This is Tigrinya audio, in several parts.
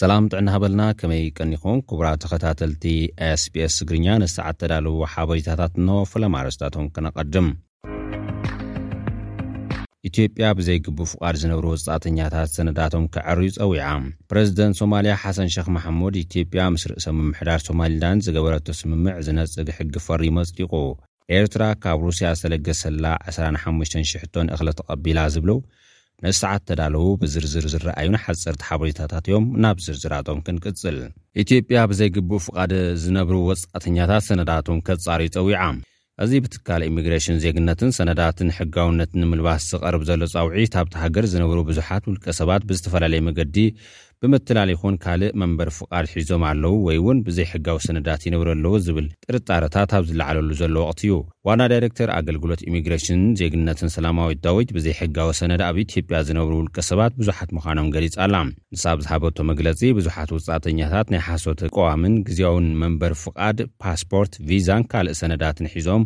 ሰላም ጥዕና ሃበልና ከመይ ቀኒኹም ክቡራት ተኸታተልቲ ስbs ትግርኛ ንሰዓት ተዳለዉ ሓበሬታታት ን ፈለማ ኣረስታቶም ክነቐድም ኢትዮጵያ ብዘይግቡእ ፍቓድ ዝነብሩ ወፃእተኛታት ሰነዳቶም ክዐርዩ ፀዊዓ ፕረዚደንት ሶማልያ ሓሰን ሸክ ማሓሙድ ኢትዮጵያ ምስ ርእሰ ምምሕዳር ሶማሊላንድ ዝገበረቶ ስምምዕ ዝነፅግ ሕጊ ፈሪሙ ኣፅዲቑ ኤርትራ ካብ ሩስያ ዝተለገሰላ ዕስራን ሓሙሽተን ሽሕ ቶን እኽሊ ተቐቢላ ዝብሉ ንሰዓት ተዳለዉ ብዝርዝር ዝረኣዩን ሓጸርቲ ሓበሬታታት እዮም፣ ናብ ዝርዝራቶም ክንቅጽል። ኢትዮጵያ ብዘይ ግቡእ ፍቓድ ዝነብሩ ወጻእተኛታት ሰነዳቶም ከጻርዩ ጸዊዓ። እዚ ብትካል ኢሚግሬሽን ዜግነትን ሰነዳትን ሕጋውነት ንምልባስ ዝቐርብ ዘሎ ጻውዒት ኣብታ ሃገር ዝነብሩ ብዙሓት ውልቀሰባት ብዝተፈላለየ መገዲ ብምትላል ይኹን ካልእ መንበሪ ፍቓድ ሒዞም ኣለዉ ወይ'ውን ብዘይሕጋዊ ሰነዳት ይነብሩ ኣለዉ ዝብል ጥርጣረታት ኣብ ዝለዓለሉ ዘሎ ወቕቲ እዩ ዋና ዳይረክተር ኣገልግሎት ኢሚግሬሽንን ዜግነትን ሰላማዊት ዳዊት ብዘይሕጋዊ ሰነድ ኣብ ኢትዮጵያ ዝነብሩ ውልቀሰባት ብዙሓት ምዃኖም ገሊጻ ኣላ። ንሳ ኣብ ዝሃበቶ መግለጺ ብዙሓት ወጻእተኛታት ናይ ሓሶት ቀዋምን ግዝያውን መንበሪ ፍቓድ፣ ፓስፖርት፣ ቪዛን ካልእ ሰነዳትን ሒዞም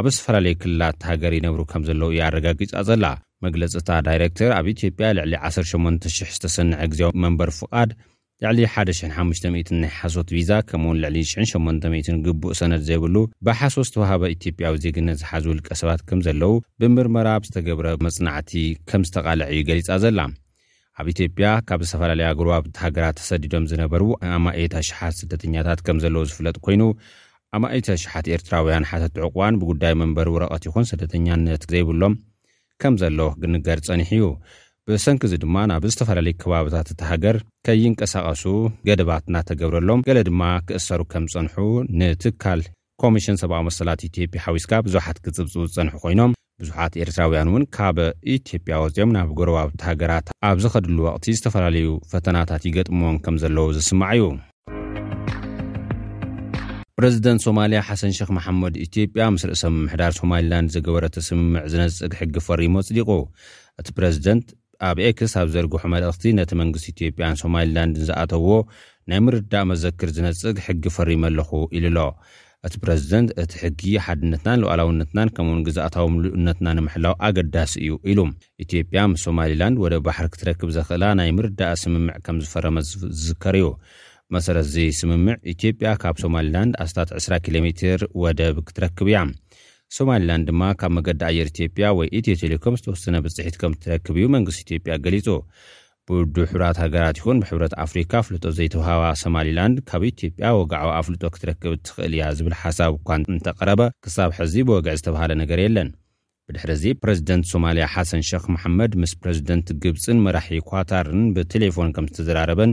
ኣብ ዝተፈላለዩ ክልላት'ታ ሃገር ይነብሩ ከምዘለዉ እያ ኣረጋጊጻ ዘላ። መግለጺ እታ ዳይረክተር፣ ኣብ ኢትዮጵያ ልዕሊ ዓሰርተ ሸሞንተ ሽሕ ዝተሰነዐ ግዝያዊ መንበሪ ፍቓድ፣ ልዕሊ ሓደ ሽሕን ሓሙሽተ ሚእትን ናይ ሓሶት ቪዛ፣ ከምኡ'ውን ልዕሊ ሽሕን ሸሞንተ ሚእትን ግቡእ ሰነድ ዘይብሉ ብሓሶት ዝተዋህበ ኢትዮጵያዊ ዜግነት ዝሓዙ ውልቀሰባት ከምዘለዉ ብምርመራ ኣብ ዝተገብረ መጽናዕቲ ከምዝተቓልዐ'ዩ ገሊጻ ዘላ። ኣብ ኢትዮጵያ ካብ ዝተፈላለያ ጎረባብቲ ሃገራት ተሰዲዶም ዝነበሩ ኣማኢት ኣሽሓት ስደተኛታት ከም ዘለዉ ዝፍለጥ ኮይኑ፣ ኣማኢት ኣሽሓት ኤርትራውያን ሓተቲ ዑቕባን ብጉዳይ መንበሪ ወረቐት ይኹን ስደተኛነት ዘይብሎም ከም ዘለዉ ክንገር ጸኒሑ እዩ። ብሰንኪ እዚ ድማ ናብ ዝተፈላለዩ ከባብታት እታ ሃገር ከይንቀሳቐሱ ገደባት እናተገብረሎም ገለ ድማ ክእሰሩ ከም ዝጸንሑ ንትካል ኮሚሽን ሰብኣዊ መሰላት ኢትዮጵያ ሓዊስካ ብዙሓት ክጽብጽቡ ዝጸንሑ ኮይኖም፣ ብዙሓት ኤርትራውያን እውን ካብ ኢትዮጵያ ወጺኦም ናብ ጎረባብቲ ሃገራት ኣብ ዝኸድሉ ወቕቲ ዝተፈላለዩ ፈተናታት ይገጥምዎም ከም ዘለዉ ዝስማዕ እዩ። ፕረዚደንት ሶማልያ ሓሰን ሸኽ መሓመድ ኢትዮጵያ ምስ ርእሰ ምምሕዳር ሶማሊላንድ ዝገበረቶ ስምምዕ ዝነጽግ ሕጊ ፈሪሙ ኣጽዲቑ። እቲ ፕረዚደንት፣ ኣብ ኤክስ ኣብ ዝዘርግሖ መልእኽቲ ነቲ መንግስቲ ኢትዮጵያን ሶማሊላንድን ዝኣተውዎ ናይ ምርድዳእ መዘክር ዝነጽግ ሕጊ ፈሪመ ኣለኹ ኢሉ'ሎ። እቲ ፕረዚደንት እቲ ሕጊ ሓድነትናን ሉኣላውነትናን ከምኡ'ውን ግዝኣታዊ ምሉእነትና ንምሕላው ኣገዳሲ እዩ ኢሉ። ኢትዮጵያ ምስ ሶማሊላንድ ወደብ ባሕሪ ክትረክብ ዘኽእላ ናይ ምርድዳእ ስምምዕ ከም ዝፈረመት ዝዝከር እዩ። ብመሰረት እዚ ስምምዕ ኢትዮጵያ ካብ ሶማሊላንድ ኣስታት ዕስራ ኪሎሜትር ወደብ ክትረክብ እያ። ሶማሊላንድ ድማ ካብ መገዲ ኣየር ኢትዮጵያ ወይ ኢትዮ ቴሌኮም ዝተወሰነ ብፅሒት ከም እትረክብ እዩ መንግስቲ ኢትዮጵያ ገሊፁ። ብውድብ ሕቡራት ሃገራት ይኹን ብሕብረት ኣፍሪካ ኣፍልጦ ዘይተውሃባ ሶማሊላንድ ካብ ኢትዮጵያ ወግዓዊ ኣፍልጦ ክትረክብ እትኽእል እያ ዝብል ሓሳብ እኳ እንተቐረበ ክሳብ ሕዚ ብወግዒ ዝተብሃለ ነገር የለን። ብድሕሪ እዚ ፕረዚደንት ሶማሊያ ሓሰን ሸኽ መሓመድ ምስ ፕረዚደንት ግብፅን መራሒ ኳታርን ብቴሌፎን ከም ዝተዘራረበን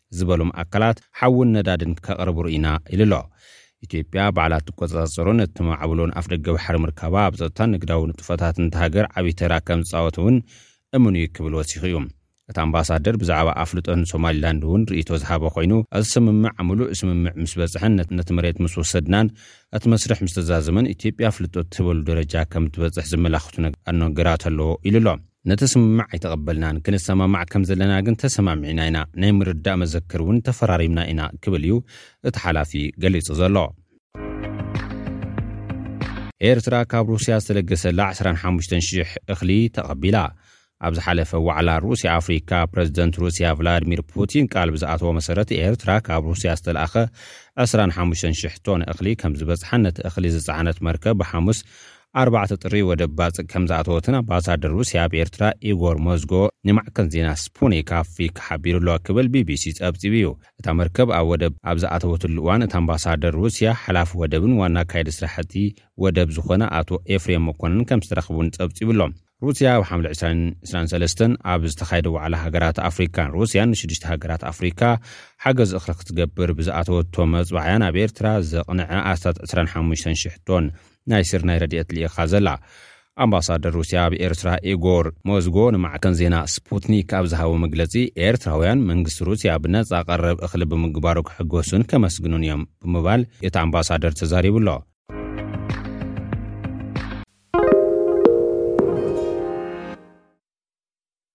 ዝበሎም ኣካላት ሓውን ነዳድን ከቕርቡ ርኢና ኢሉ'ሎ። ኢትዮጵያ ባዕላ እትቆጸጻጸሮን እተማዕብሎን ኣፍደገ ባሕሪ ምርካባ ኣብ ጸጥታን ንግዳዊ ንጥፈታትን እታ ሃገር ዓቢ ተራ ከምዝጻወት'ውን እሙን'ዩ ክብል ወሲኹ'ዩ። እቲ ኣምባሳደር ብዛዕባ ኣፍልጦ ንሶማሊላንድ'ውን ርእይቶ ዝሃበ ኮይኑ፣ እቲ ስምምዕ ኣብ ምሉእ ስምምዕ ምስ በጽሐን ነቲ መሬት ምስ ወሰድናን እቲ መስርሕ ምስ ተዛዘመን ኢትዮጵያ ኣፍልጦ እትህበሉ ደረጃ ከምትበጽሕ ዘመላኽቱ ኣኖገራት ኣለዎ ኢሉ'ሎ። ነቲ ስምምዕ ኣይተቐበልናን፣ ክንሰማማዕ ከም ዘለና ግን ተሰማሚዕና ኢና፣ ናይ ምርዳእ መዘክር እውን ተፈራሪምና ኢና ክብል እዩ እቲ ሓላፊ ገሊጹ ዘሎ። ኤርትራ ካብ ሩስያ ዝተለገሰላ ዕስራን ሓሙሽተን ሽሕ እኽሊ ተቐቢላ። ኣብ ዝሓለፈ ዋዕላ ሩስያ ኣፍሪካ ፕረዚደንት ሩስያ ቭላድሚር ፑቲን ቃል ብዝኣተዎ መሰረት ኤርትራ ካብ ሩስያ ዝተልኣኸ ዕስራን ሓሙሽተን ሽሕ ቶን እኽሊ ከምዝበጽሓን ነቲ እኽሊ ዝጸዓነት መርከብ ብሓሙስ ኣርባዕተ ጥሪ ወደብ ባጽዕ ከምዝኣተወትን ኣምባሳደር ሩስያ ኣብ ኤርትራ ኢጎር ሞዝጎ ንማዕከን ዜና ስፑኒክ ኣፍሪካ ሓቢሩ'ሎ ክብል ቢቢሲ ጸብጺቡ'ዩ። እታ መርከብ ኣብ ወደብ ኣብ ዝኣተወትሉ እዋን እቲ ኣምባሳደር ሩስያ፣ ሓላፊ ወደብን ዋና ኣካያዲ ስራሕቲ ወደብ ዝኾነ ኣቶ ኤፍሬም መኮነንን ከምዝተራኸቡ'ውን ጸብጺቡ'ሎ። ሩስያ ኣብ ሓምለ ዕስራን ዕስራን ሰለስተን ኣብ ዝተኻየደ ዋዕላ ሃገራት ኣፍሪካን ሩስያን ንሽዱሽተ ሃገራት ኣፍሪካ ሓገዝ እኽሊ ክትገብር ብዝኣተወቶ መጽባዕያ ናብ ኤርትራ ዘቕነዐ ኣስታት ዕስራን ሓሙሽተን ሽሕቶን ናይ ስርናይ ረድኤት ልኢኻ ዘላ ኣምባሳደር ሩስያ ኣብ ኤርትራ ኢጎር ሞዝጎ ንማዕከን ዜና ስፑትኒክ ኣብ ዝሃቦ መግለጺ፣ ኤርትራውያን መንግስቲ ሩስያ ብነጻ ቀረብ እኽሊ ብምግባሩ ክሕጎሱን ከመስግኑን እዮም ብምባል እቲ ኣምባሳደር ተዛሪቡ ኣሎ።